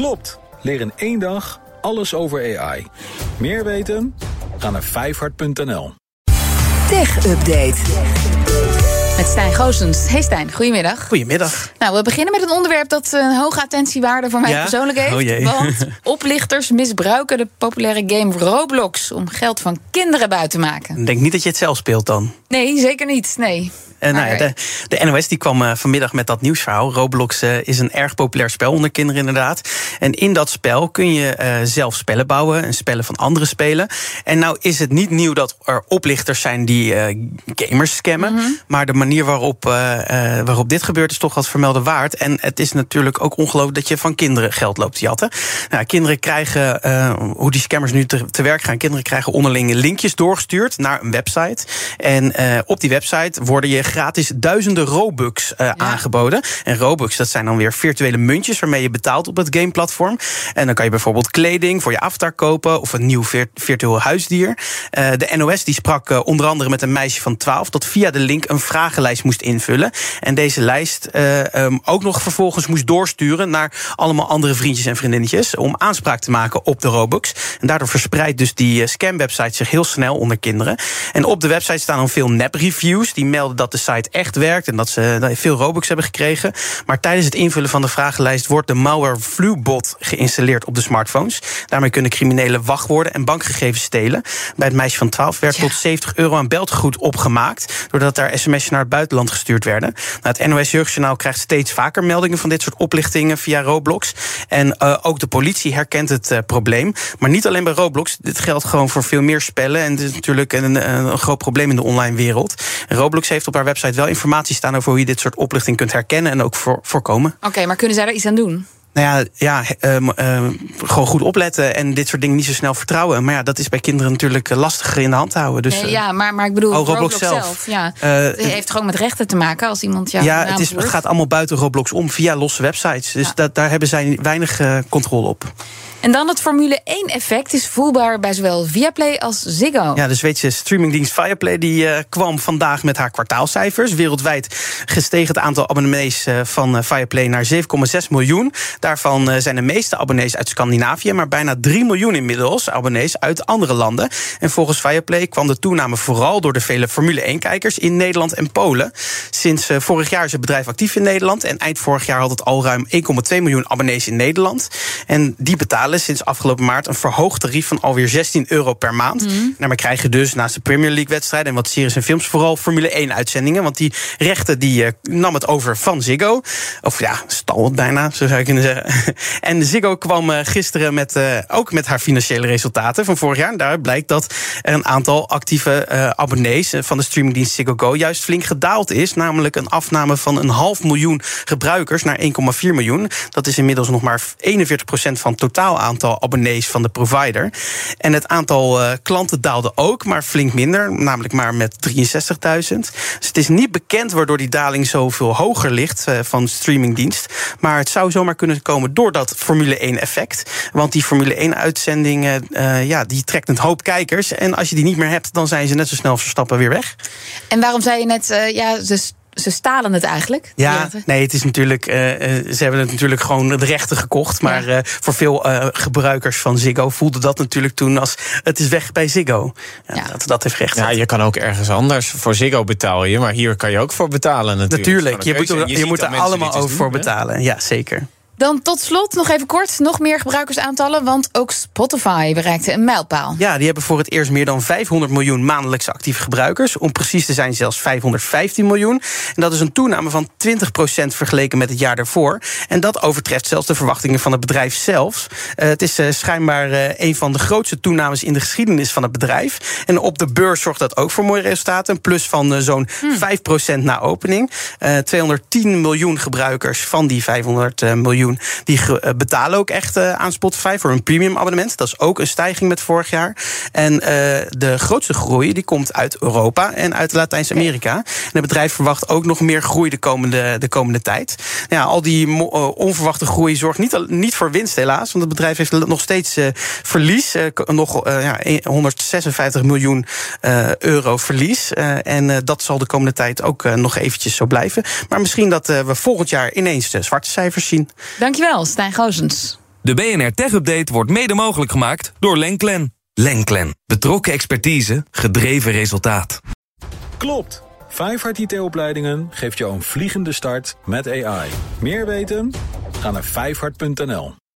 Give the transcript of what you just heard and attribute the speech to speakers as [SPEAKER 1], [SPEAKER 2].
[SPEAKER 1] Klopt. Leer in één dag alles over AI. Meer weten? Ga naar vijfhart.nl.
[SPEAKER 2] Tech Update.
[SPEAKER 3] Met Stijn Goosens. Hey Stijn, goedemiddag.
[SPEAKER 4] Goedemiddag.
[SPEAKER 3] Nou, we beginnen met een onderwerp dat een hoge attentiewaarde voor mij
[SPEAKER 4] Ja?
[SPEAKER 3] persoonlijk heeft.
[SPEAKER 4] Oh jee.
[SPEAKER 3] Want oplichters misbruiken de populaire game Roblox om geld van kinderen buiten te maken.
[SPEAKER 4] Ik denk niet dat je het zelf speelt dan.
[SPEAKER 3] Nee, zeker niet. Nee.
[SPEAKER 4] Eh, nou ja, de, de NOS die kwam eh, vanmiddag met dat nieuwsverhaal. Roblox eh, is een erg populair spel onder kinderen inderdaad. En in dat spel kun je zelf spellen bouwen en spellen van anderen spelen. En nou is het niet nieuw dat er oplichters zijn die gamers scammen.
[SPEAKER 3] Mhm.
[SPEAKER 4] Maar de manier waarop, waarop dit gebeurt is toch wat vermelden waard. En het is natuurlijk ook ongelooflijk dat je van kinderen geld loopt te jatten. Nou, kinderen krijgen, hoe die scammers nu te, te werk gaan... kinderen krijgen onderlinge linkjes doorgestuurd naar een website. En eh, op die website worden je gratis duizenden Robux eh, aangeboden. En Robux, dat zijn dan weer virtuele muntjes... waarmee je betaalt op het gameplatform. En dan kan je bijvoorbeeld kleding voor je avatar kopen... of een nieuw vir- virtueel huisdier. Eh, de NOS die sprak onder andere met een meisje van 12... dat via de link een vragenlijst moest invullen. En deze lijst eh, ehm, ook nog vervolgens moest doorsturen... naar allemaal andere vriendjes en vriendinnetjes... om aanspraak te maken op de Robux. En daardoor verspreidt dus die eh, scam-website zich heel snel onder kinderen. En op de website staan dan veel nep-reviews... die melden dat de site echt werkt en dat ze veel Robux hebben gekregen. Maar tijdens het invullen van de vragenlijst... wordt de malware Flubot geïnstalleerd op de smartphones. Daarmee kunnen criminelen wachtwoorden en bankgegevens stelen. Bij het meisje van 12 werd tot 70 euro aan beltegoed opgemaakt... doordat daar sms'jes naar het buitenland gestuurd werden. Nou, het NOS Jeugdjournaal krijgt steeds vaker meldingen... van dit soort oplichtingen via Roblox. En eh, ook de politie herkent het eh, probleem. Maar niet alleen bij Roblox. Dit geldt gewoon voor veel meer spellen. En dit is natuurlijk een, een groot probleem in de online wereld. En Roblox heeft op haar website wel informatie staan... over hoe je dit soort oplichting kunt herkennen en ook voor, voorkomen.
[SPEAKER 3] Oké, maar kunnen zij daar iets aan doen?
[SPEAKER 4] Nou ja, ja ehm, ehm, gewoon goed opletten en dit soort dingen niet zo snel vertrouwen. Maar ja, dat is bij kinderen natuurlijk lastiger in de hand te houden. Dus,
[SPEAKER 3] nee,
[SPEAKER 4] eh,
[SPEAKER 3] ja, maar, maar ik bedoel,
[SPEAKER 4] oh, Roblox
[SPEAKER 3] zelf.
[SPEAKER 4] zelf.
[SPEAKER 3] ja. Het heeft gewoon met rechten te maken als iemand jou
[SPEAKER 4] ja, het, is, het gaat allemaal buiten Roblox om via losse websites. Dus
[SPEAKER 3] Ja.
[SPEAKER 4] dat, daar hebben zij weinig eh, controle op.
[SPEAKER 3] En dan het Formule 1-effect is voelbaar bij zowel Viaplay als Ziggo.
[SPEAKER 4] Ja, de Zweedse streamingdienst Viaplay die, eh, kwam vandaag met haar kwartaalcijfers. Wereldwijd gestegen het aantal abonnees eh, van eh, Viaplay naar 7,6 miljoen. Daarvan zijn de meeste abonnees uit Scandinavië, maar bijna 3 miljoen inmiddels abonnees uit andere landen. En volgens Viaplay kwam de toename vooral door de vele Formule 1-kijkers in Nederland en Polen. Sinds vorig jaar is het bedrijf actief in Nederland. En eind vorig jaar had het al ruim 1,2 miljoen abonnees in Nederland. En die betalen sinds afgelopen maart een verhoogd tarief van alweer 16 euro per maand. En we krijgen dus naast de Premier League wedstrijden en wat series en films vooral Formule 1 uitzendingen. Want die rechten die eh, nam het over van Ziggo. Of ja, stal het bijna, zo zou je kunnen zeggen. En Ziggo kwam eh, gisteren met, eh, ook met haar financiële resultaten van vorig jaar. En daar blijkt dat er een aantal actieve abonnees van de streamingdienst Ziggo Go juist flink gedaald is. Namelijk een afname van een half miljoen gebruikers naar 1,4 miljoen. Dat is inmiddels nog maar 41% van het aantal abonnees van de provider. En het aantal eh, klanten daalde ook, maar flink minder. Namelijk maar met 63.000. Dus het is niet bekend waardoor die daling zoveel hoger ligt eh, van streamingdienst. Maar het zou zomaar kunnen komen door dat Formule 1 effect. Want die Formule 1 uitzending, eh, ja, die trekt een hoop kijkers. En als je die niet meer hebt, dan zijn ze net zo snel verstappen weer weg.
[SPEAKER 3] En waarom zei je net, ja, ze, ze stalen het eigenlijk?
[SPEAKER 4] Ja, nee, het is natuurlijk. eh, eh, ze hebben het natuurlijk gewoon de rechten gekocht. Maar eh, voor veel eh, gebruikers van Ziggo voelde dat natuurlijk toen als het is weg bij Ziggo. Ja,
[SPEAKER 3] Ja.
[SPEAKER 4] Dat, dat heeft recht.
[SPEAKER 5] Ja, je kan ook ergens anders voor Ziggo betaal je, maar hier kan je ook voor betalen natuurlijk.
[SPEAKER 4] natuurlijk, je moet, er, je moet er allemaal over
[SPEAKER 5] dus
[SPEAKER 4] voor betalen. Ja, zeker.
[SPEAKER 3] Dan tot slot nog even kort, nog meer gebruikersaantallen, want ook Spotify bereikte een mijlpaal.
[SPEAKER 4] Ja, die hebben voor het eerst meer dan 500 miljoen maandelijkse actieve gebruikers. Om precies te zijn zelfs 515 miljoen. En dat is een toename van 20% vergeleken met het jaar daarvoor. En dat overtreft zelfs de verwachtingen van het bedrijf zelf. Eh, het is eh, schijnbaar eh, een van de grootste toenames in de geschiedenis van het bedrijf. En op de beurs zorgt dat ook voor mooie resultaten. Een plus van zo'n 5% na opening. Eh 210 miljoen gebruikers van die 500 eh, die eh, betalen ook echt eh, aan Spotify voor een premium abonnement. Dat is ook een stijging met vorig jaar. En eh, de grootste groei die komt uit Europa en uit Latijns-Amerika. En het bedrijf verwacht ook nog meer groei de komende, de komende tijd. Ja, al die onverwachte groei zorgt niet, niet voor winst helaas. Want het bedrijf heeft nog steeds verlies. nog ja, 156 miljoen euro verlies. En dat zal de komende tijd ook nog eventjes zo blijven. Maar misschien dat we volgend jaar ineens de zwarte cijfers zien.
[SPEAKER 3] Dankjewel, Stijn Goosens.
[SPEAKER 6] De BNR Tech Update wordt mede mogelijk gemaakt door Lenklen. Lenklen. Betrokken expertise, gedreven resultaat.
[SPEAKER 1] Klopt. Vijfhart IT-opleidingen geeft jou een vliegende start met AI. Meer weten? Ga naar vijfhart.nl.